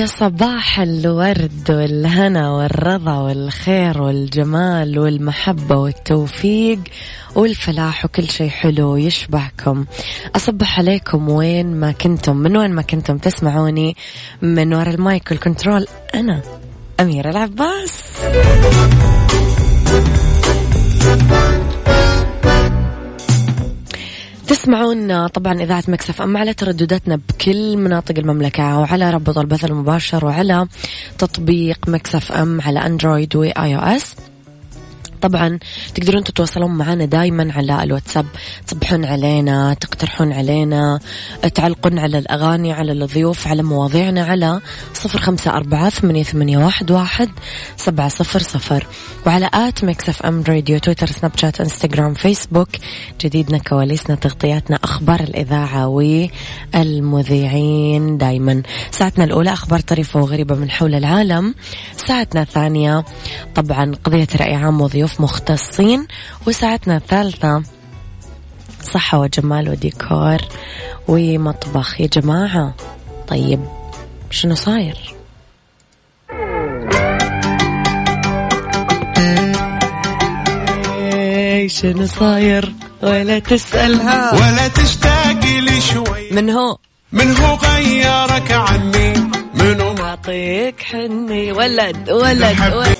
يا صباح الورد والهنا والرضا والخير والجمال والمحبة والتوفيق والفلاح وكل شيء حلو يشبهكم أصبح عليكم وين ما كنتم من وين ما كنتم تسمعوني؟ من وراء المايك وال control أنا أميرة العباس. تسمعون طبعا إذاعة Mix FM على تردداتنا بكل مناطق المملكة وعلى رابط البث المباشر وعلى تطبيق Mix FM على Android و iOS طبعا تقدرون تتواصلون معنا دايما على الواتساب. تصبحون علينا تقترحون علينا تعلقون على الأغاني على الضيوف على مواضيعنا على صفر خمسة أربعة ثمانية, واحد, سبعة صفر صفر. وعلى at Mix FM Radio تويتر سناب شات إنستغرام فيسبوك جديدنا كواليسنا تغطياتنا أخبار الإذاعة والمذيعين دايما. ساعتنا الأولى أخبار طريفة وغريبة من حول العالم. ساعتنا الثانية طبعا قضية رأي عام وضيوف ضيوف مختصين. وساعتنا الثالثة صحة وجمال وديكور ومطبخ. يا جماعة طيب شنو صاير؟ شنو صاير؟ ولا تسألها. ولا تشتاقي لي شوي. من هو؟ من هو غيرك عني؟ منو معطيك حني؟ ولد ولد, ولد.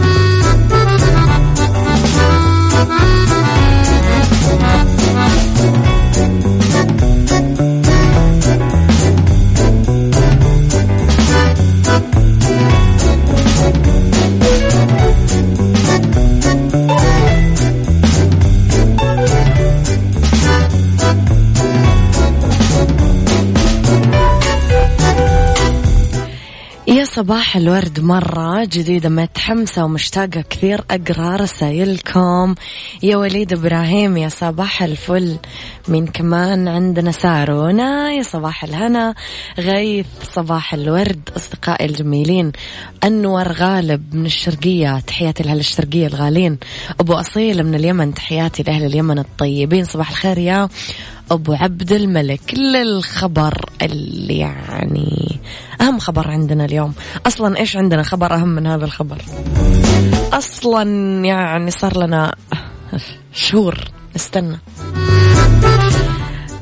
صباح الورد مرة جديدة متحمسة ومشتاقة كثير أقرأ رسايلكم يا وليد إبراهيم يا صباح الفل. من كمان عندنا سارونا يا صباح الهنا. غيث صباح الورد. أصدقائي الجميلين أنور غالب من الشرقية. تحياتي لأهل الشرقية الغالين. أبو أصيل من اليمن تحياتي لأهل اليمن الطيبين. صباح الخير يا أبو عبد الملك. للخبر اللي يعني أهم خبر عندنا اليوم. أصلا إيش عندنا خبر أهم من هذا الخبر؟ أصلا يعني صار لنا شهور. نستنى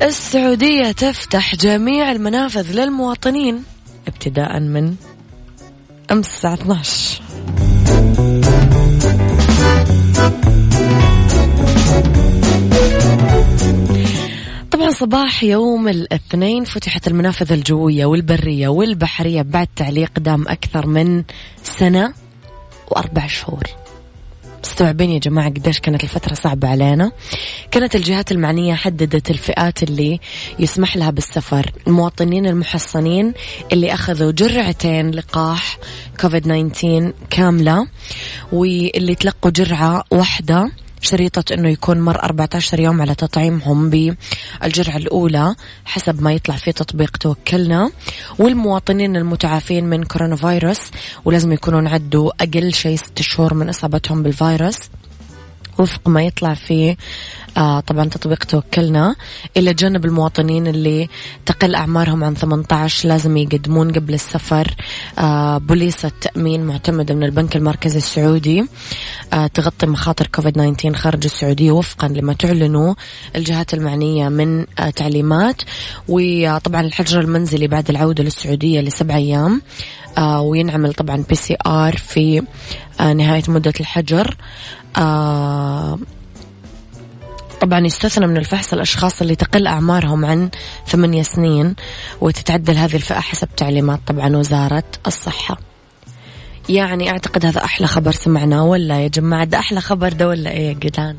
السعودية تفتح جميع المنافذ للمواطنين ابتداء من أمس الساعة 12 صباح يوم الاثنين فتحت المنافذ الجوية والبرية والبحرية بعد تعليق دام أكثر من سنة وأربع شهور. مستوعبين يا جماعة قديش كانت الفترة صعبة علينا. كانت الجهات المعنية حددت الفئات اللي يسمح لها بالسفر المواطنين المحصنين اللي أخذوا جرعتين لقاح كوفيد 19 كاملة واللي تلقوا جرعة واحدة شريطة أنه يكون مر 14 يوم على تطعيمهم بالجرعة الأولى حسب ما يطلع في تطبيق توكلنا. والمواطنين المتعافين من كورونا فيروس ولازم يكونون عدوا أقل شيء ست شهور من إصابتهم بالفيروس. وفق ما يطلع في آه طبعا تطبيق توكلنا إلى جانب المواطنين اللي تقل أعمارهم عن 18 لازم يقدمون قبل السفر آه بوليصة تأمين معتمدة من البنك المركزي السعودي آه تغطي مخاطر كوفيد 19 خارج السعودية وفقا لما تعلنوا الجهات المعنية من آه تعليمات. وطبعا الحجر المنزلي بعد العودة للسعودية لسبع أيام آه وينعمل طبعا PCR في آه نهاية مدة الحجر. آه طبعا يستثنى من الفحص الأشخاص اللي تقل أعمارهم عن ثمانية سنين وتتعدل هذه الفئة حسب تعليمات طبعا وزارة الصحة. يعني أعتقد هذا أحلى خبر سمعناه ولا يا جماعة؟ ده أحلى خبر ده ولا إيه يا جدعان؟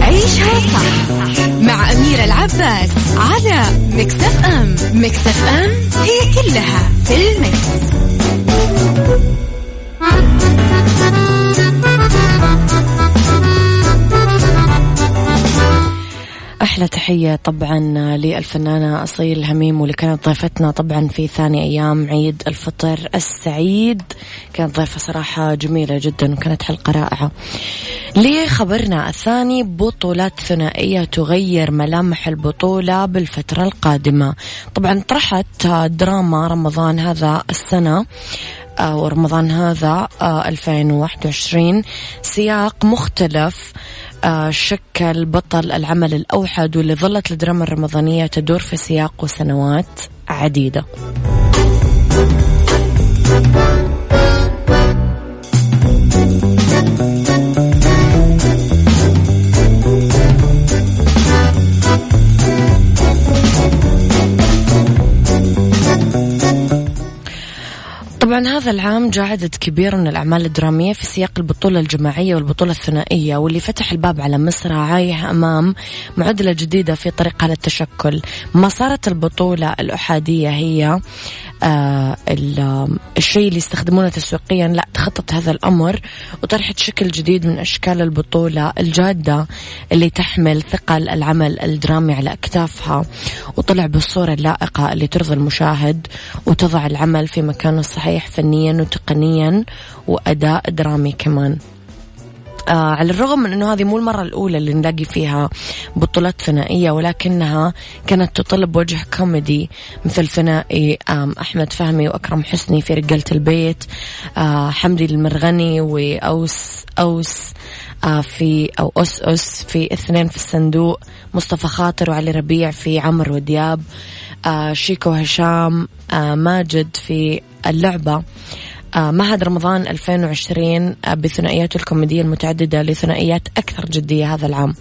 عيشها صح مع أميرة العباس على مكتف أم. مكتف أم هي كلها في المكس. أحلى تحية طبعا للفنانة أصيل هميم واللي كانت ضيفتنا طبعا في ثاني أيام عيد الفطر السعيد. كانت ضيفة صراحة جميلة جدا وكانت حلقة رائعة. ليه خبرنا الثاني بطولات ثنائية تغير ملامح البطولة بالفترة القادمة. طبعا طرحت دراما رمضان هذا السنة. ورمضان هذا 2021 آه، سياق مختلف آه، شكل بطل العمل الأوحد واللي ظلت الدراما الرمضانية تدور في سياق سنوات عديدة. هذا العام جاء عدد كبير من الأعمال الدرامية في سياق البطولة الجماعية والبطولة الثنائية واللي فتح الباب على مصر عاية أمام معادلة جديدة في طريقها للتشكل ما صارت البطولة الأحادية هي آه الشيء اللي يستخدمونه تسويقيا لا تخطط هذا الأمر وطرحت شكل جديد من أشكال البطولة الجادة اللي تحمل ثقل العمل الدرامي على أكتافها. وطلع بالصورة اللائقة اللي ترضي المشاهد وتضع العمل في مكانه الصحيح فنيا وتقنيا وأداء درامي كمان. آه على الرغم من أنه هذه مو المرة الأولى اللي نلاقي فيها بطولات ثنائية ولكنها كانت تطلب وجه كوميدي مثل ثنائي أحمد فهمي وأكرم حسني في رجالة البيت آه حمدي المرغني وأوس أوس آه في أو أس أس في اثنين في الصندوق مصطفى خاطر وعلي ربيع في عمر ودياب آه شيكو هشام آه ماجد في اللعبة آه، معهد رمضان 2020 آه، بثنائياته الكوميدية المتعددة لثنائيات أكثر جدية هذا العام.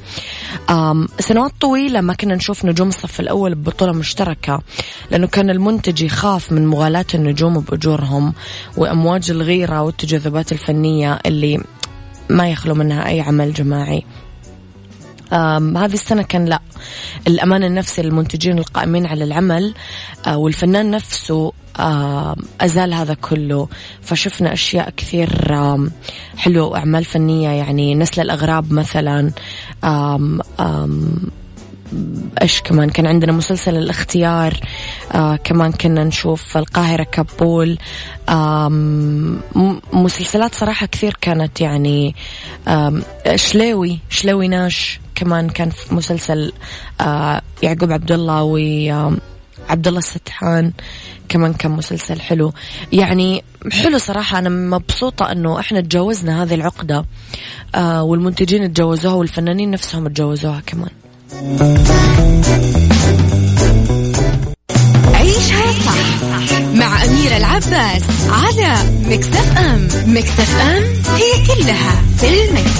سنوات طويلة ما كنا نشوف نجوم الصف الأول ببطولة مشتركة لأنه كان المنتج يخاف من مغالاة النجوم بأجورهم وأمواج الغيرة والتجاذبات الفنية اللي ما يخلو منها أي عمل جماعي. هذه السنة كان لا. الأمان النفسي للمنتجين القائمين على العمل آه والفنان نفسه أزال هذا كله. فشفنا أشياء كثير حلوة وأعمال فنية يعني نسل الأغراب مثلا. آم آم إيش كمان؟ كان عندنا مسلسل الإختيار آه كمان كنا نشوف القاهرة كابول. مسلسلات صراحة كثير كانت يعني شليوي شليوي ناش. كمان كان في مسلسل آه يعقوب عبد الله و عبد الله السدحان كمان كان مسلسل حلو. يعني حلو صراحة أنا مبسوطة أنه إحنا تجاوزنا هذه العقدة آه والمنتجين تجاوزوها والفنانين نفسهم تجاوزوها كمان. عيشها صح مع أميرة العباس على مكتف أم. مكتف أم هي كلها في المكس.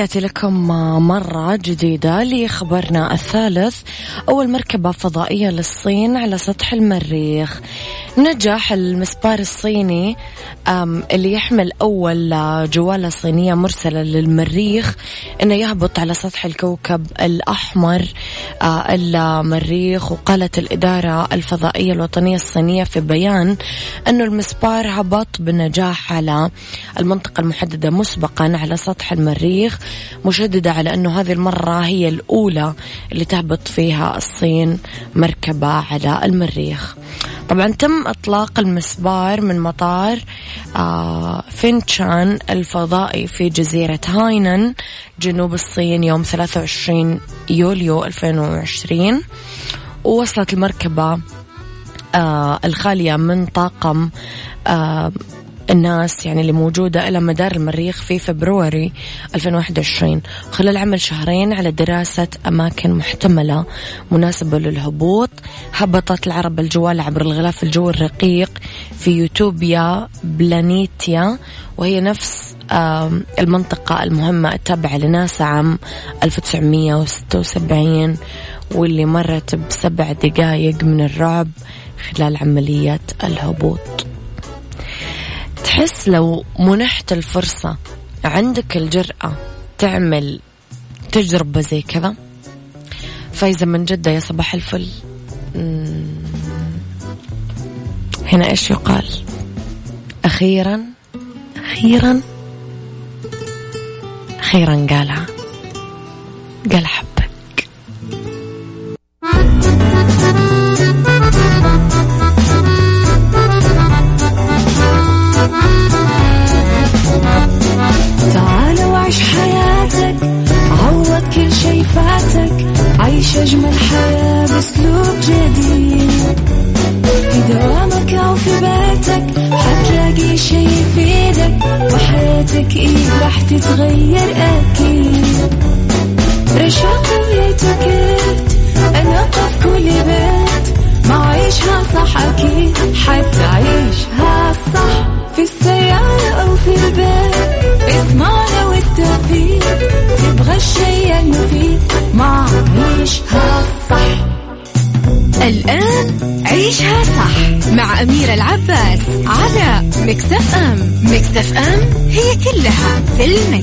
تحياتي لكم مرة جديدة لخبرنا الثالث. أول مركبة فضائية للصين على سطح المريخ. نجح المسبار الصيني اللي يحمل أول جوالة صينية مرسلة للمريخ. أنه يهبط على سطح الكوكب الأحمر آه، المريخ. وقالت الإدارة الفضائية الوطنية الصينية في بيان أنه المسبار هبط بنجاح على المنطقة المحددة مسبقا على سطح المريخ. مشددة على أنه هذه المرة هي الأولى اللي تهبط فيها الصين مركبة على المريخ. طبعا تم إطلاق المسبار من مطار آه فينشان الفضائي في جزيرة هاينن جنوب الصين يوم 23 يوليو 2020 ووصلت المركبة آه الخالية من طاقم آه الناس يعني اللي موجودة إلى مدار المريخ في فبروري 2021 خلال عمل شهرين على دراسة أماكن محتملة مناسبة للهبوط هبطت العرب الجوال عبر الغلاف الجوي الرقيق في يوتوبيا بلانيتيا وهي نفس المنطقة المهمة التابعة لناسا عام 1976 واللي مرت بسبع دقائق من الرعب خلال عملية الهبوط. تحس لو منحت الفرصة عندك الجرأة تعمل تجربة زي كذا؟ فايزة من جدة يا صباح الفل. هنا إيش يقال؟ أخيرا أخيرا أخيرا قالها. قال حبك كلها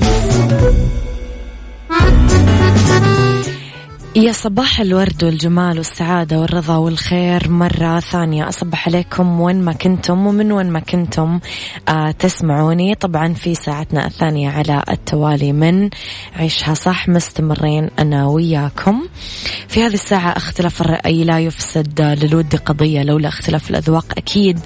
صباح الورد والجمال والسعادة والرضا والخير مرة ثانية. أصبح عليكم وين ما كنتم ومن وين ما كنتم آه تسمعوني. طبعا في ساعتنا الثانية على التوالي من عيشها صح مستمرين أنا وياكم. في هذه الساعة اختلاف الرأي لا يفسد للود قضية لولا اختلاف الأذواق أكيد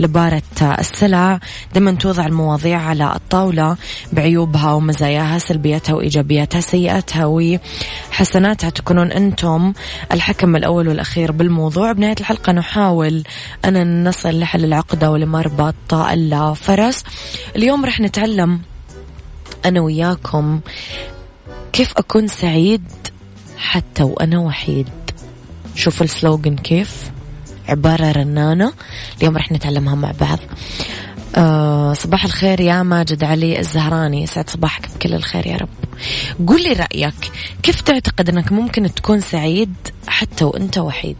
لبارة السلع. دائما توضع المواضيع على الطاولة بعيوبها ومزاياها سلبياتها وإيجابياتها سيئاتها وحسناتها تكون تكونون أنتم الحكم الأول والأخير بالموضوع. بنهاية الحلقة نحاول أن نصل لحل العقدة ولمربط الفرس. اليوم رح نتعلم أنا وياكم كيف أكون سعيد حتى وأنا وحيد. شوف السلوغن كيف. عبارة رنانة. اليوم رح نتعلمها مع بعض. آه صباح الخير يا ماجد علي الزهراني. يسعد صباحك بكل الخير يا رب. قول لي رأيك كيف تعتقد أنك ممكن تكون سعيد حتى وأنت وحيد؟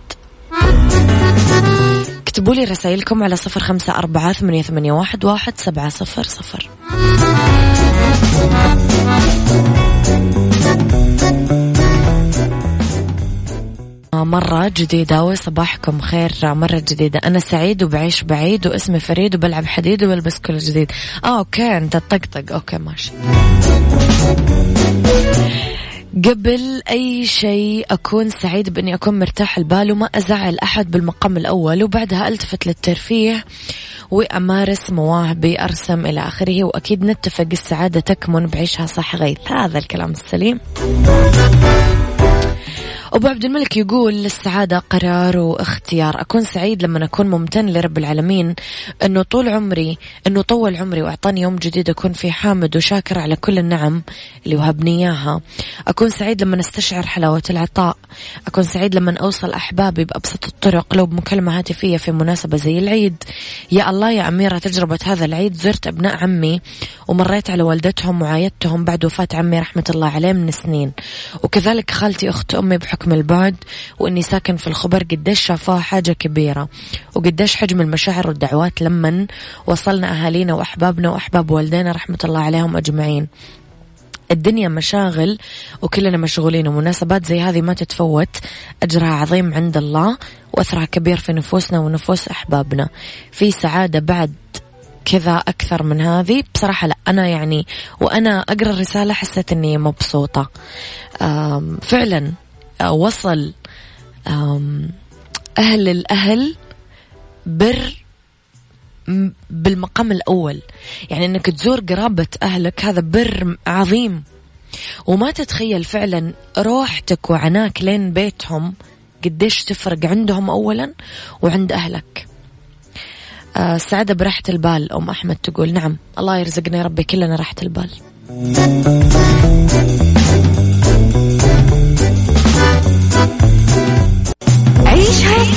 اكتبوا لي رسائلكم على صفر خمسة أربعة ثمانية, ثمانية واحد, واحد سبعة صفر صفر. مرة جديدة وصباحكم خير مرة جديدة. أنا سعيد وبعيش بعيد واسمي فريد وبلعب حديد وبلبس كل جديد. آه okay أنت تطقطق. okay ماشي. قبل أي شيء أكون سعيد بإني أكون مرتاح البال وما أزعل أحد بالمقام الأول وبعدها ألتفت للترفيه وأمارس مواهبي أرسم إلى آخره وأكيد نتفق السعادة تكمن بعيشها صح غيث هذا الكلام السليم. أبو عبد الملك يقول السعادة قرار واختيار. أكون سعيد لما أكون ممتن لرب العالمين. أنه طول عمري أنه طول عمري وأعطاني يوم جديد أكون فيه حامد وشاكر على كل النعم اللي وهبني إياها. أكون سعيد لما أستشعر حلاوة العطاء. أكون سعيد لما أوصل أحبابي بأبسط الطرق لو بمكالمة هاتفية في مناسبة زي العيد. يا الله يا أميرة تجربة هذا العيد زرت أبناء عمي ومريت على والدتهم وعايدتهم بعد وفاة عمي رحمة الله عليه من سنين. وكذلك خالتي أخت أمي بحكم البعد وإني ساكن في الخبر قديش شافوها حاجة كبيرة وقديش حجم المشاعر والدعوات لمن وصلنا أهالينا وأحبابنا وأحباب والدينا رحمة الله عليهم أجمعين. الدنيا مشاغل وكلنا مشغولين ومناسبات زي هذه ما تتفوت أجرها عظيم عند الله وأثرها كبير في نفوسنا ونفوس أحبابنا. في سعادة بعد كذا أكثر من هذه بصراحة لا أنا يعني وأنا أقرأ الرسالة حسيت إني مبسوطة. فعلا وصل أهل الأهل بر بالمقام الأول. يعني أنك تزور قرابة أهلك هذا بر عظيم. وما تتخيل فعلا روحتك وعناك لين بيتهم قديش تفرق عندهم أولا وعند أهلك. آه سعادة براحة البال أم أحمد تقول نعم الله يرزقنا يا ربي كلنا راحة البال.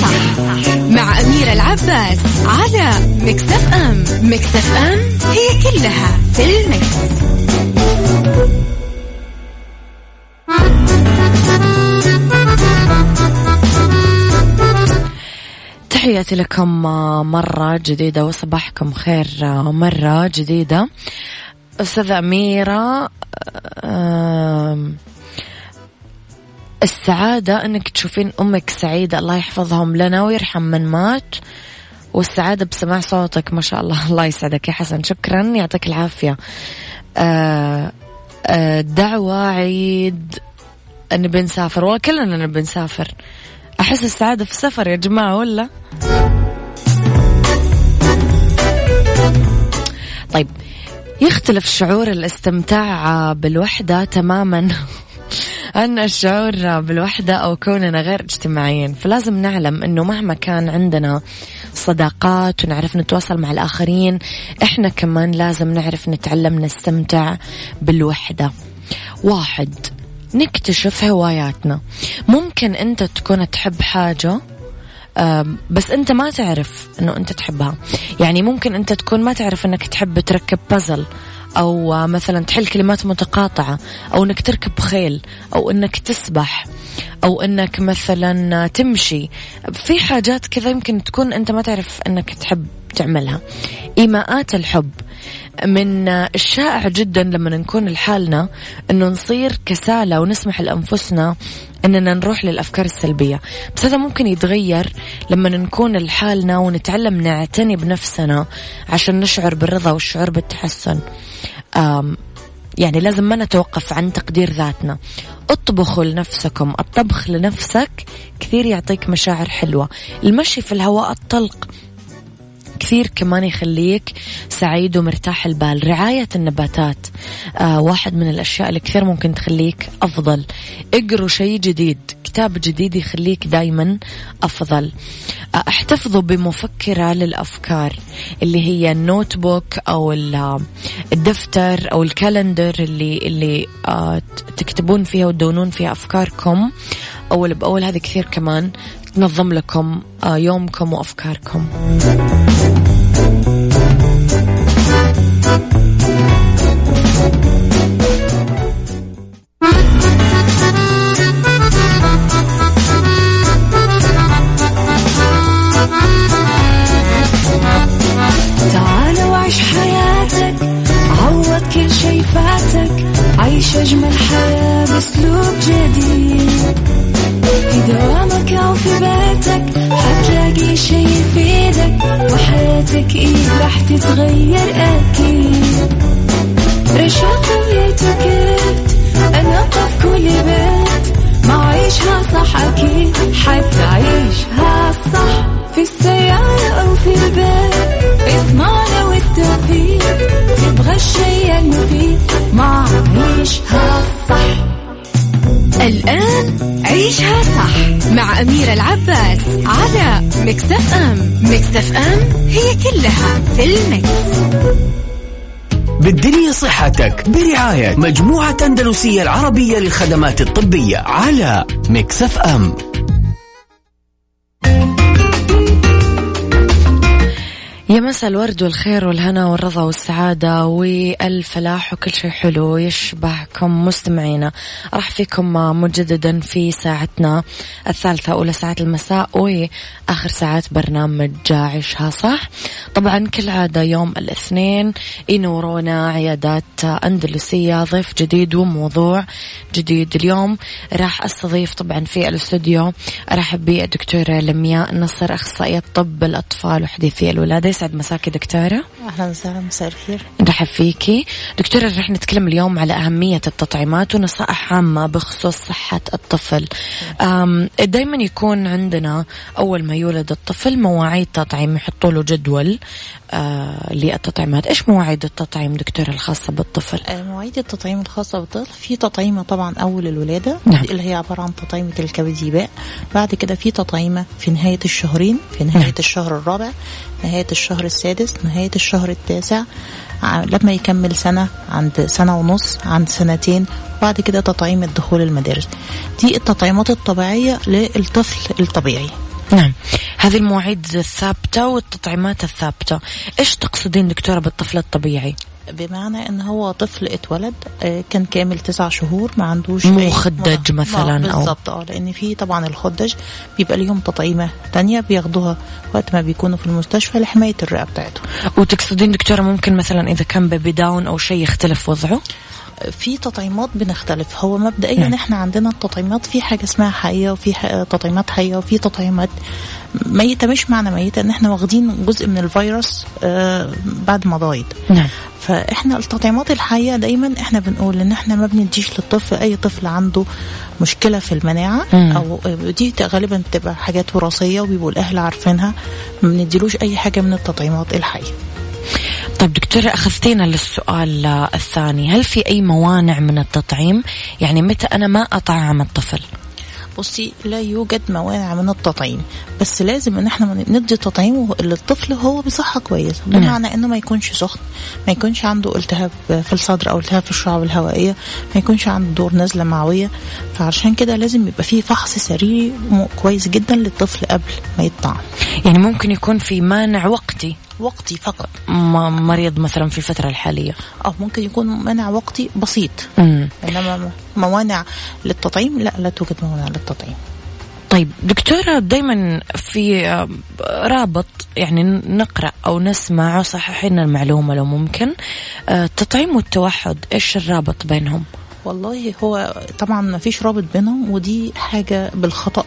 صح مع أميرة العباس على مكتف أم مكتف أم هي كلها في المكس. تحياتي لكم مرة جديدة وصباحكم خير مرة جديدة أستاذة أميرة السعادة أنك تشوفين أمك سعيدة. الله يحفظهم لنا ويرحم من مات. والسعادة بسماع صوتك ما شاء الله. الله يسعدك يا حسن. شكرا. يعطيك العافية. آه آه دعوة عيد. نبي نسافر وكلنا نبي نسافر أحس السعادة في السفر يا جماعة ولا؟ طيب يختلف شعور الاستمتاع بالوحدة تماما. عن الشعور بالوحدة أو كوننا غير اجتماعيين. فلازم نعلم أنه مهما كان عندنا صداقات ونعرف نتواصل مع الآخرين إحنا كمان لازم نعرف نتعلم نستمتع بالوحدة. واحد نكتشف هواياتنا. ممكن أنت تكون تحب حاجة بس أنت ما تعرف إنه أنت تحبها. يعني ممكن أنت تكون ما تعرف إنك تحب تركب بازل أو مثلا تحل كلمات متقاطعة أو أنك تركب خيل أو أنك تسبح أو أنك مثلا تمشي. في حاجات كذا يمكن تكون أنت ما تعرف أنك تحب تعملها. إيماءات الحب. من الشائع جدا لما نكون لحالنا أنه نصير كسالة ونسمح لأنفسنا أننا نروح للأفكار السلبية. بس هذا ممكن يتغير لما نكون لحالنا ونتعلم نعتني بنفسنا عشان نشعر بالرضا والشعور بالتحسن. يعني لازم ما نتوقف عن تقدير ذاتنا. اطبخوا لنفسكم. الطبخ لنفسك كثير يعطيك مشاعر حلوة. المشي في الهواء الطلق. كثير كمان يخليك سعيد ومرتاح البال. رعاية النباتات آه واحد من الأشياء اللي كثير ممكن تخليك أفضل. اقروا شيء جديد كتاب جديد يخليك دايما أفضل. آه احتفظوا بمفكرة للأفكار اللي هي ال notebook أو الدفتر أو ال calendar اللي اللي آه تكتبون فيها وتدونون فيها أفكاركم. أول بأول هذه كثير كمان تنظم لكم آه، يومكم وأفكاركم. صحتك. برعاية مجموعة أندلسية العربية للخدمات الطبية على مكسف أم. يا مساء الورد والخير والهنا والرضا والسعادة والفلاح وكل شيء حلو يشبهكم مستمعينا. راح فيكم مجددا في ساعتنا الثالثة أولى ساعات المساء وآخر ساعات برنامج عيشها صح؟ طبعا كالعادة يوم الاثنين ينورونا عيادات أندلسية ضيف جديد وموضوع جديد اليوم. راح أستضيف طبعا في الاستوديو أرحب بالدكتورة لمياء نصر أخصائية طب الأطفال وحديثي الولادة. يسعد مساكي دكتورة. أهلا وسهلا مساء الخير. نرحب فيكي. دكتورة رح نتكلم اليوم على أهمية التطعيمات ونصائح عامة بخصوص صحة الطفل. دايما يكون عندنا أول ما يولد الطفل مواعيد تطعيم يحطوا له جدول. آه للتطعيمات. إيش مواعيد التطعيم دكتورة الخاصة بالطفل؟ آه، مواعيد التطعيم الخاصة بالطفل. في تطعيمة طبعا أول الولادة نعم. اللي هي عبارة عن تطعيمة الكبديباء بعد كده في تطعيمة في نهاية الشهرين في نهاية نعم. الشهر الرابع نهاية الشهر السادس نهاية الشهر التاسع. ع- لما يكمل سنة عند سنة ونص عند سنتين. وبعد كده تطعيم الدخول المدارس. دي التطعيمات الطبيعية للطفل الطبيعي. نعم. هذه المواعيد الثابتة والتطعيمات الثابتة. إيش تقصدين دكتورة بالطفل الطبيعي؟ بمعنى إن هو طفل اتولد آه، كان كامل تسع شهور ما عندوش مو أي- خدج ما- مثلاً أو- بالظبط آه لأن في طبعا الخدج بيبقى ليهم تطعيمة تانية بياخدوها وقت ما بيكونوا في المستشفى لحماية الرئة بتاعتهم. وتقصدين دكتورة ممكن مثلا إذا كان بيبي داون أو شيء يختلف وضعه؟ في تطعيمات بنختلف. هو مبدئيا نعم. إحنا عندنا التطعيمات في حاجة اسمها حيه وفي تطعيمات حيه وفي تطعيمات ميتة. مش معنى ميتة إن إحنا واخدين جزء من الفيروس آه، بعد ما ضايد نعم. فإحنا التطعيمات الحيه دايما إحنا بنقول إن إحنا ما بنديش للطفل أي طفل عنده مشكلة في المناعة مم. أو دي غالبا بتبقى حاجات وراثية وبيبقوا الأهل عارفينها ما بنديلوش أي حاجة من التطعيمات الحيه طيب دكتورة أخذتينا للسؤال الثاني. هل في أي موانع من التطعيم؟ يعني متى أنا ما أطعم الطفل؟ بصي لا يوجد موانع من التطعيم بس لازم إن إحنا ندي تطعيم للطفل هو بصحة كويسة. نعم. بمعنى إنه ما يكونش سخن ما يكونش عنده التهاب في الصدر أو التهاب في الشعب الهوائية ما يكونش عنده دور نزلة معوية. فعشان كده لازم يبقى فيه فحص سريري كويس جدا للطفل قبل ما يطعم يعني ممكن يكون في مانع وقتي. وقتي فقط. مريض مثلا في الفترة الحالية؟ أو ممكن يكون منع وقتي بسيط. مم. إنما موانع للتطعيم لا لا توجد موانع للتطعيم. طيب دكتورة دايما في آه، رابط يعني نقرأ أو نسمع وصححين المعلومة لو ممكن. آه، التطعيم والتوحد إيش الرابط بينهم؟ والله هو طبعا ما فيش رابط بينهم ودي حاجة بالخطأ.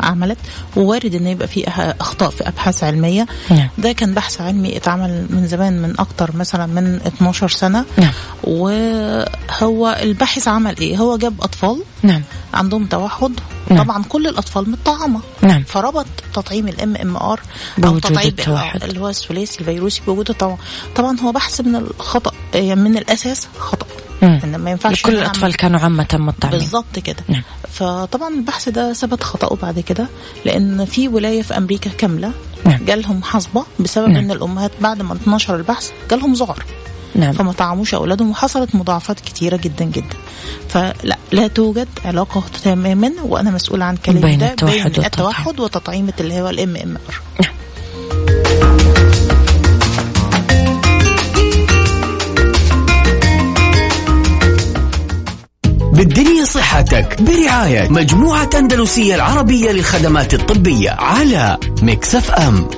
عملت ووارد ان يبقى في أخطاء في أبحاث علمية. نعم. ده كان بحث علمي اتعمل من زمان من أكتر مثلا من 12 سنة. نعم. وهو الباحث عمل إيه؟ هو جاب أطفال نعم. عندهم توحد. نعم. طبعا كل الأطفال متطعمه نعم. فربط تطعيم ال MMR أو تطعيم التوحد. اللي هو الثلاثي الفيروسي بوجود طبعا طبعا هو بحث من الخطأ يعني من الأساس خطأ. مم. إن ما ينفعش كل الأطفال كانوا عامة مطعمين بالظبط كده نعم. فطبعا البحث ده ثبت خطأه بعد كده لأن في ولاية في أمريكا كاملة نعم. جالهم حصبة بسبب نعم. أن الأمهات بعد ما اتنشر البحث جالهم ذعر نعم فما طعموش أولادهم وحصلت مضاعفات كتيرة جدا جدا فلا لا توجد علاقة تماما وأنا مسؤولة عن كلامي ده التوحد بين. التوحد وتطعيمة اللي هو ال MMR بالدنيا صحتك برعاية مجموعة أندلسية العربية للخدمات الطبية على مكسف أم.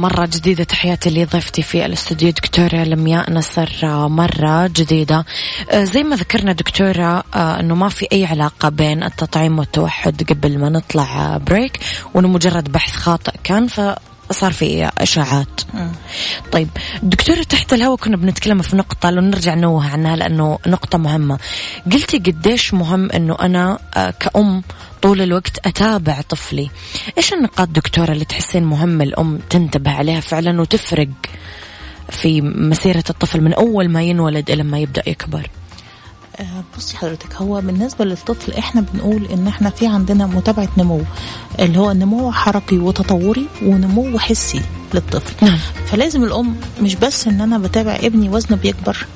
مرة جديدة. تحياتي لضيفتي في الاستوديو دكتورة لمياء نصر مرة جديدة. زي ما ذكرنا دكتورة أنه ما في أي علاقة بين التطعيم والتوحد قبل ما نطلع بريك وأنه مجرد بحث خاطئ كان ف صار في إشاعات. طيب دكتورة تحت الهواء كنا بنتكلم في نقطة لو نرجع نوه عنها لأنه نقطة مهمة. قلتي قديش مهم إنه أنا آه، كأم طول الوقت أتابع طفلي. إيش النقاط دكتورة اللي تحسين مهم الأم تنتبه عليها فعلا وتفرق في مسيرة الطفل من أول ما ينولد إلى ما يبدأ يكبر؟ آه، بصي حضرتك هو بالنسبة للطفل إحنا بنقول إن إحنا في عندنا متابعة نمو اللي هو نمو حركي وتطوري ونمو حسي. للطفل نعم. فلازم الأم مش بس إن أنا بتابع ابني وزنه بيكبر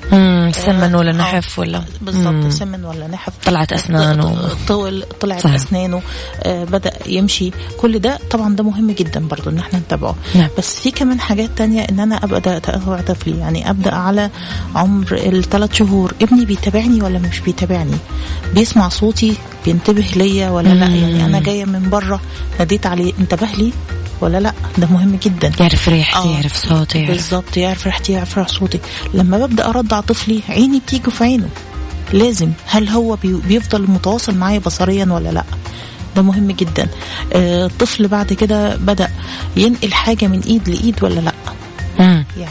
سمن ولا آه، نحف ولا بالظبط. سمن ولا نحف طلعت أسنانه. طول طلعت صحيح. أسنانه آه بدأ يمشي كل ده طبعا ده مهم جدا برضو إن إحنا نتابعه نعم. بس في كمان حاجات تانية إن أنا ابدا اتابع طفلي يعني أبدأ على عمر الثلاث شهور ابني بيتابعني ولا مش بيتابعني بيسمع صوتي بينتبه ليا ولا لأ مم. يعني أنا جاية من بره ناديت عليه انتبه لي ولا لا؟ ده مهم جدا. يعرف ريحتي آه، يعرف صوتي يعرف بالظبط يعرف ريحتي يعرف ريح صوتي. لما ببدأ ارضع طفلي عيني بتيجي في عينه. لازم هل هو بي- بيفضل متواصل معايا بصريا ولا لا؟ ده مهم جدا. آه، الطفل بعد كده بدأ ينقل حاجة من إيد لإيد ولا لا.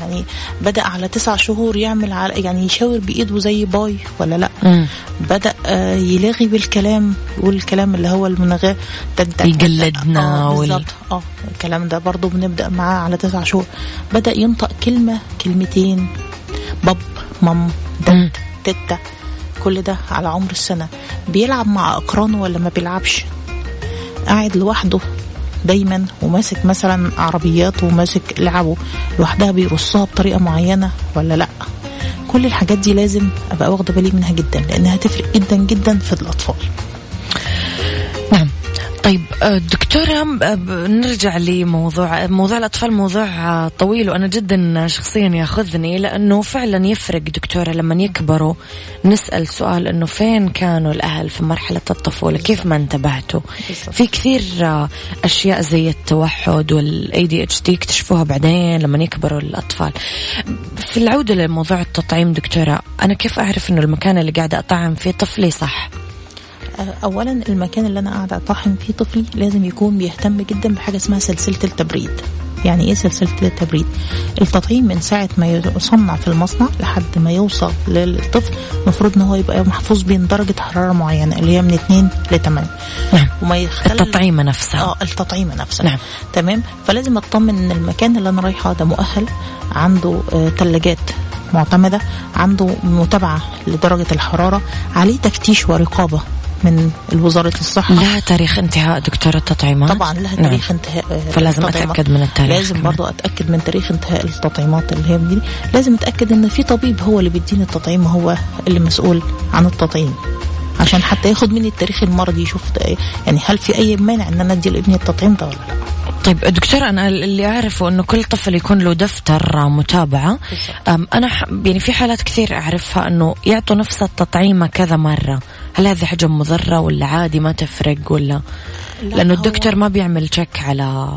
يعني بدأ على تسع شهور يعمل على يعني يشاور بإيده زي باي ولا لأ؟ مم. بدأ آه، يلاغي بالكلام يقول الكلام اللي هو المناغاه تك- تك- يقلدنا آه وال- آه الكلام ده برضو بنبدأ معاه على تسع شهور. بدأ ينطق كلمة كلمتين باب مام. دد تتا كل ده على عمر السنة. بيلعب مع أقرانه ولا ما بيلعبش؟ قاعد لوحده دايما وماسك مثلا عربيات وماسك لعبه لوحدها بيرصها بطريقة معينة ولا لأ؟ كل الحاجات دي لازم أبقى واخدة بالي منها جدا لأنها هتفرق جدا جدا في الأطفال. دكتورة آه، ب- نرجع لموضوع موضوع الأطفال موضوع آه، طويل وأنا جدا شخصيا ياخذني لأنه فعلا يفرق دكتورة لما يكبروا. نسأل سؤال أنه فين كانوا الأهل في مرحلة الطفولة؟ كيف ما انتبهتوا. في كثير أشياء زي التوحد وال ADHD يكتشفوها بعدين لما يكبروا الأطفال. في العودة لموضوع التطعيم دكتورة أنا كيف أعرف أنه المكان اللي قاعدة أطعم فيه طفلي صح؟ اولا المكان اللي أنا قاعدة أطعم فيه طفلي لازم يكون بيهتم جدا بحاجة اسمها سلسلة التبريد. يعني إيه سلسلة التبريد؟ التطعيم من ساعة ما يصنع في المصنع لحد ما يوصل للطفل المفروض إن هو يبقى محفوظ بين درجة حرارة معينة اللي هي من 2 ل 8 نعم. وما يختل التطعيمة نفسها آه التطعيمه نفسها نعم. تمام؟ فلازم أطمن إن المكان اللي أنا رايحه ده مؤهل عنده آه ثلاجات معتمدة عنده متابعة لدرجة الحرارة عليه تفتيش ورقابة. من وزاره الصحه لها تاريخ انتهاء دكتورة التطعيمات طبعا لها نعم. تاريخ انتهاء آه، فلازم التطعيمات. أتأكد من التاريخ لازم كمان. برضو أتأكد من تاريخ انتهاء التطعيمات اللي هي بتجيلي لازم أتأكد إن في طبيب هو اللي بيديني التطعيم هو اللي مسؤول عن التطعيم عشان حتى ياخد مني التاريخ المرضي يشوف إيه. يعني هل في أي مانع إن أنا أدي لابني التطعيم ده ولا لا طيب دكتورة أنا اللي أعرفه أنه كل طفل يكون له دفتر متابعة أم أنا يعني في حالات كثير أعرفها أنه يعطوا نفس التطعيمة كذا مرة هل هذه حاجة مضرة ولا عادي ما تفرق ولا؟ لا، لأنه الدكتور ما بيعمل تشيك على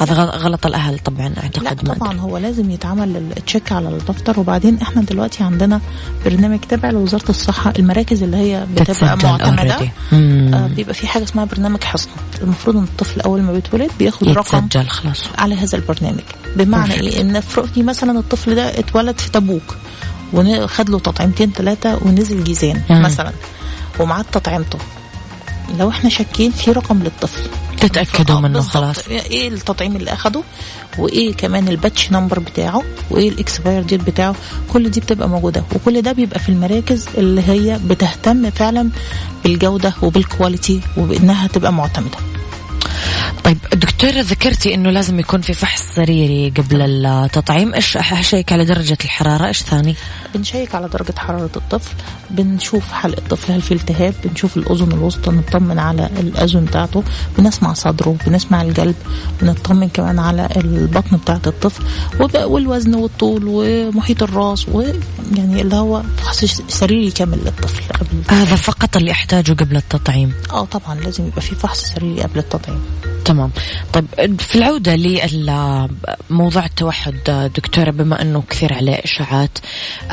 هذا غل- غلط الأهل طبعا لا أعتقد ما طبعا. هو لازم يتعمل التشيك على الدفتر. وبعدين إحنا دلوقتي عندنا برنامج تابع لوزارة الصحة. المراكز اللي هي بتبقى معتمدة. آه بيبقى في حاجة اسمها برنامج حصن. المفروض إن الطفل أول ما بيتولد بياخد رقم خلاص. على هذا البرنامج. بمعنى Perfect. إيه؟ إن فرضي مثلا الطفل ده اتولد في تبوك وخد له تطعيمتين ثلاثة ونزل جيزان. مثلا. ومعاه تطعيمته. لو إحنا شاكين في رقم للطفل. تتأكدوا آه، منه. خلاص. إيه التطعيم اللي أخده وإيه كمان ال batch number بتاعه وإيه ال expire date بتاعه. كل دي بتبقى موجودة. وكل ده بيبقى في المراكز اللي هي بتهتم فعلا بالجودة وبال quality وبإنها تبقى معتمدة. طيب دكتورة ذكرتي إنه لازم يكون في فحص سريري قبل التطعيم. إيش اشيك على درجة الحرارة؟ إيش ثاني؟ بنشيك على درجة حرارة الطفل. بنشوف حلق الطفل هل في التهاب؟ بنشوف الأذن الوسطى نطمن على الأذن بتاعته. بنسمع صدره بنسمع القلب بنطمن كمان على البطن بتاعة الطفل. والوزن والطول ومحيط الراس ويعني اللي هو فحص سريري كامل للطفل قبل هذا فقط اللي أحتاجه قبل التطعيم. آه طبعا لازم يبقى في فحص سريري قبل التطعيم. تمام. طيب في العودة لموضوع التوحد دكتورة بما أنه كثير عليه إشاعات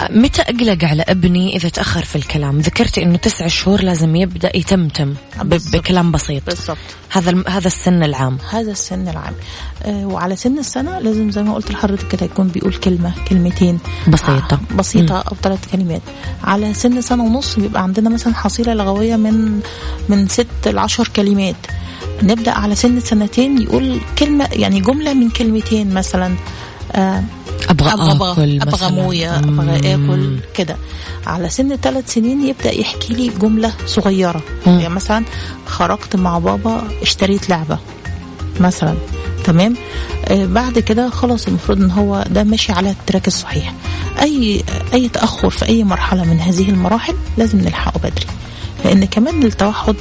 متى أقلق على ابني إذا تأخر في الكلام؟ ذكرتي أنه تسعة شهور لازم يبدأ يتمتم ب- بالضبط. بكلام بسيط. بالضبط. هذا هذا السن العام. هذا السن العام. آه وعلى سن السنة لازم زي ما قلت لحضرتك كده يكون بيقول كلمة كلمتين. بسيطة. آه بسيطة أو ثلاث كلمات. على سن سنة ونص بيبقى عندنا مثلا حصيلة لغوية من من ست لعشر كلمات. نبدأ على سن سنتين يقول كلمة يعني جملة من كلمتين مثلا آه آكل أبغى مثلاً. موية أبغى مم. آكل كده على سن ثلاث سنين يبدأ يحكي لي جملة صغيرة مم. يعني مثلا خرجت مع بابا اشتريت لعبة مثلا تمام آه بعد كده خلاص المفروض إن هو ده ماشي على ال track الصحيح أي أي تأخر في أي مرحلة من هذه المراحل لازم نلحقه بدري لأن كمان التوحد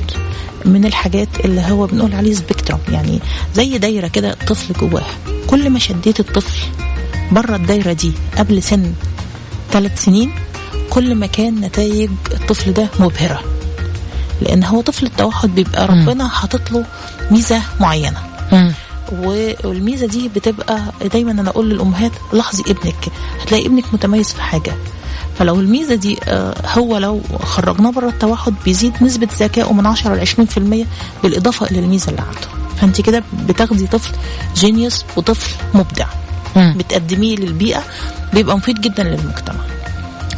من الحاجات اللي هو بنقول عليه spectrum يعني زي دايرة كده طفل جواه. كل ما شديت الطفل بره الدايرة دي قبل سن ثلاث سنين كل ما كان نتائج الطفل ده مبهرة. لأن هو طفل التوحد بيبقى ربنا حاطط له ميزة معينة. والميزة دي بتبقى دايما أنا أقول للأمهات لاحظي ابنك هتلاقي ابنك متميز في حاجة. فلو الميزة دي آه، هو لو خرجناه بره التوحد بيزيد نسبة ذكائه من 10 ل 20% بالإضافة إلى الميزة اللي عنده. فأنت كده بتاخدي طفل جينيوس وطفل مبدع. بتقدميه للبيئة بيبقى مفيد جدا للمجتمع.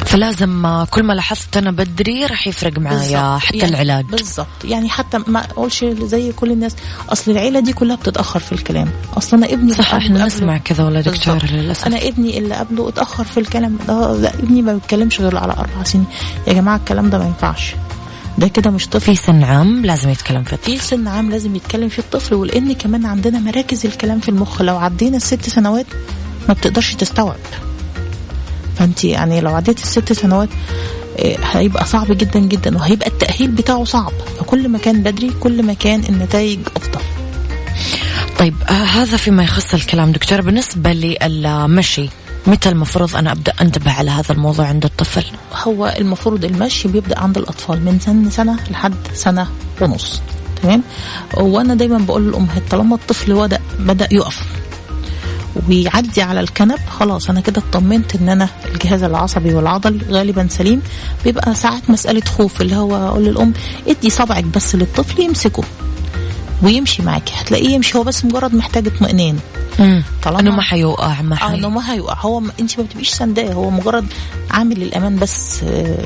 فلازم كل ما لاحظت أنا بدري راح يفرق معايا. حتى يعني العلاج. بالظبط يعني حتى ما اقولش زي كل الناس أصل العيلة دي كلها بتتأخر في الكلام. أصل أنا ابني صح إحنا نسمع كذا ولا دكتور. للأسف. أنا ابني اللي قبله اتأخر في الكلام ده لا ابني ما بيتكلمش غير على أربع سنين. يا جماعة الكلام ده ما ينفعش. ده كده مش طفل. في سن عام لازم يتكلم في في سن عام لازم يتكلم فيه الطفل ولان كمان عندنا مراكز الكلام في المخ. لو عدينا الست سنوات ما بتقدرش تستوعب. فانت يعني لو عديت الست سنوات آه، هيبقى صعب جدا جدا وهيبقى التأهيل بتاعه صعب. فكل ما كان بدري كل ما كان النتائج أفضل. طيب آه هذا فيما يخص الكلام. دكتور بالنسبة للمشي متى المفروض أنا أبدأ أنتبه على هذا الموضوع عند الطفل؟ هو المفروض المشي بيبدأ عند الأطفال من سن سنة لحد سنة ونص. تمام؟ وأنا دايما بقول للامهات طالما الطفل بدا بدأ يقف ويعدي على الكنب. خلاص أنا كده اطمنت إن أنا الجهاز العصبي والعضلي غالبا سليم. بيبقى ساعات مسألة خوف اللي هو أقول للأم ادي صبعك بس للطفل يمسكه. ويمشي معاكي. هتلاقيه يمشي هو بس مجرد محتاج اطمئنان. طالما- أنه ما حيوقع ما حي... إنه ما هيوقع. هو انت ما بتبقيش سنداه هو مجرد عامل الامان بس آه،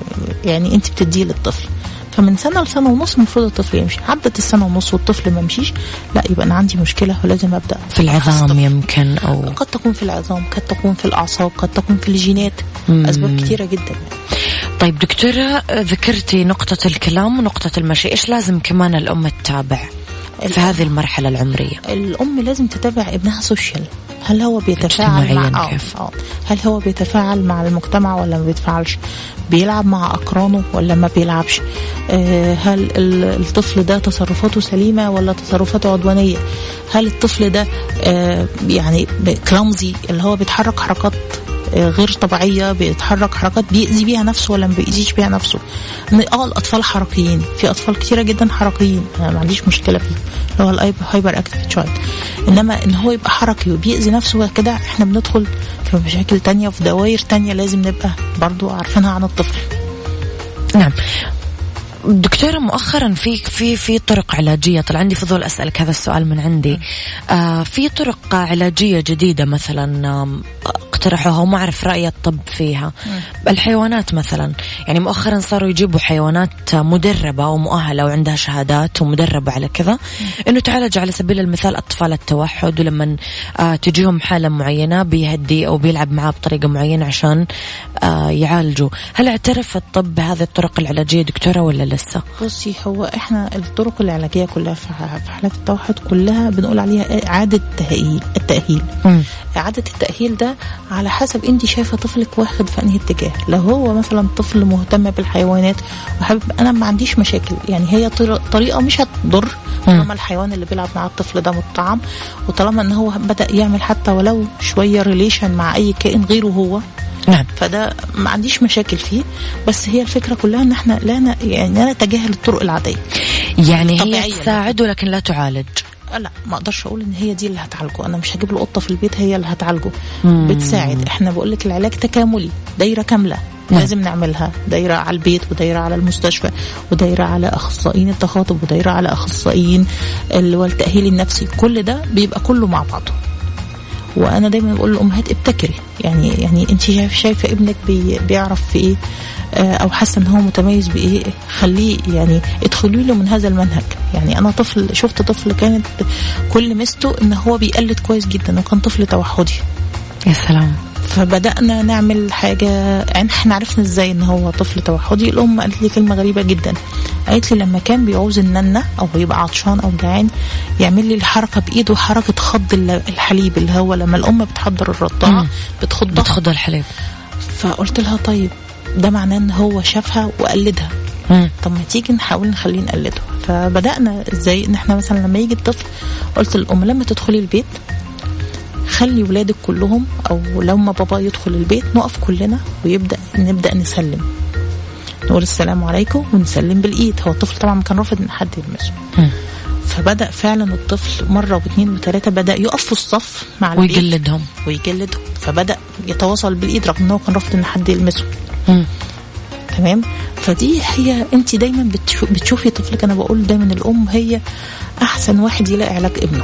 يعني انت بتديه للطفل. فمن سنة لسنة ونص المفروض الطفل يمشي. عدت السنة ونص والطفل ما مشيش لا يبقى أنا عندي مشكلة ولازم أبدأ. في العظام يمكن أو قد تكون في العظام قد تكون في الأعصاب قد تكون في الجينات. أسباب كتيره جدا. يعني. طيب دكتورة آه، ذكرتي نقطة الكلام ونقطة المشي. إيش لازم كمان الأم تتابع في هذه المرحلة العمرية؟ الأم لازم تتابع ابنها سوشيال هل هو بيتفاعل مع كيف؟ آه. هل هو بيتفاعل مع المجتمع ولا ما بيتفاعلش بيلعب مع أقرانه ولا ما بيلعبش آه هل ال- الطفل ده تصرفاته سليمة ولا تصرفاته عدوانية هل الطفل ده آه يعني كلامزي اللي هو بيتحرك حركات آه، غير طبيعية بيتحرك حركات بيأذي بيها نفسه ولا ما بيأذيش بيها نفسه. آه الأطفال حركيين. في أطفال كتيرة جدا حركيين. أنا ما عنديش مشكلة فيه اللي هو ال hyperactive child إنما إن هو يبقى حركي وبيأذي نفسه كده إحنا بندخل في مشاكل تانية وفي دوائر تانية لازم نبقى برضو عارفينها عن الطفل. نعم. دكتورة مؤخرا في في في طرق علاجية. طلع عندي فضول أسألك هذا السؤال من عندي. آه في طرق علاجية جديدة مثلا اقترحوها وما أعرف رأي الطب فيها. الحيوانات مثلا يعني مؤخرا صاروا يجيبوا حيوانات مدربة ومؤهلة وعندها شهادات ومدربة على كذا. إنه تعالج على سبيل المثال أطفال التوحد ولما آه تجيهم حالة معينة بيهدي أو بيلعب معاه بطريقة معينة عشان آه يعالجوا. هل اعترف الطب بهذه الطرق العلاجية دكتورة ولا لسه؟ بصي هو إحنا الطرق العلاجية كلها في حالات التوحد كلها بنقول عليها إعادة تاهيل التأهيل. مم. إعادة التأهيل ده على حسب انت شايفة طفلك واخد في انهي اتجاه. لو هو مثلا طفل مهتم بالحيوانات وحابب أنا ما عنديش مشاكل. يعني هي طر- طريقة مش هتضر طالما الحيوان اللي بيلعب مع الطفل ده مطعم وطالما إن هو بدأ يعمل حتى ولو شوية ريليشن مع أي كائن غيره هو. نعم. فده ما عنديش مشاكل فيه. بس هي الفكرة كلها إن إحنا لا. يعني لا نتجاهل الطرق العادية. يعني هي طبيعية. تساعد ولكن لا تعالج. لا ما أقدرش أقول إن هي دي اللي هتعالجه. أنا مش هجيب له قطة في البيت هي اللي هتعالجه. مم. بتساعد. إحنا بقول لك العلاج تكاملي. دايرة كاملة. نعم. لازم نعملها. دايرة على البيت ودايرة على المستشفى ودايرة على أخصائيين التخاطب ودايرة على أخصائيين اللي هو التاهيل النفسي. كل ده بيبقى كله مع بعضه. وأنا دايما بقول للامهات ابتكري. يعني يعني أنت شايف شايفة ابنك بي بيعرف في إيه آه، أو حاسة إن هو متميز بإيه خليه يعني ادخلي له من هذا المنهج. يعني أنا طفل شفت طفل كانت كل ميزته إن هو بيقلد كويس جدا وكان طفل توحدي. يا سلام. فبدأنا نعمل حاجة يعني إحنا عرفنا إزاي إن هو طفل توحدي. الأم قالت لي كلمة غريبة جدا. قالت لي لما كان بيعوز الننة أو يبقى عطشان أو جعان يعمل لي الحركة بإيده حركة خض الحليب اللي هو لما الأم بتحضر الرضاعه مم. بتخضها. بتخض الحليب. فقلت لها طيب ده معناه إن هو شافها وقلدها. طب ما تيجي نحاول نخليه نقلده. فبدأنا إزاي إن إحنا مثلا لما يجي الطفل قلت للأم لما تدخلي البيت خلي ولادك كلهم أو لما بابا يدخل البيت نقف كلنا ويبدأ نبدأ نسلم. نقول السلام عليكم ونسلم بالإيد. هو الطفل طبعا كان رافض إن حد يلمسه. فبدأ فعلا الطفل مرة واثنين وثلاثة بدأ يقف في الصف مع البيت ويقلدهم ويجلدهم. فبدأ يتواصل بالإيد رغم ان هو كان رافض إن حد يلمسه. تمام؟ فدي هي انت دايما بتشو- بتشوفي طفلك. أنا بقول دايما الأم هي أحسن واحد يلاقي علاج ابنه.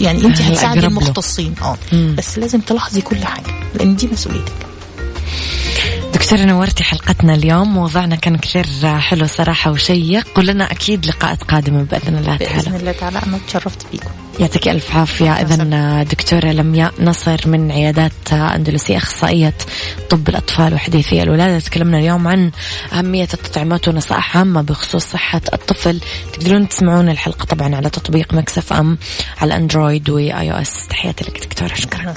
يعني انت هتساعدي. المختصين آه. بس لازم تلاحظي كل حاجة لأن دي مسؤوليتك دكتورة نورتي حلقتنا اليوم. موضوعنا كان كثير حلو صراحة وشيق. ولنا أكيد لقاءات قادمة بإذن الله تعالى. الله تعالى. أنا اتشرفت بيكم يعطيك ألف عافية. إذا دكتورة لمياء نصر من عيادات أندلسية أخصائية طب الأطفال وحديثي الولادة. تكلمنا اليوم عن أهمية التطعيمات ونصائح عامة بخصوص صحة الطفل. تقدرون تسمعون الحلقة طبعا على تطبيق Mix FM على الأندرويد و iOS. تحياتي لك دكتورة. شكرا.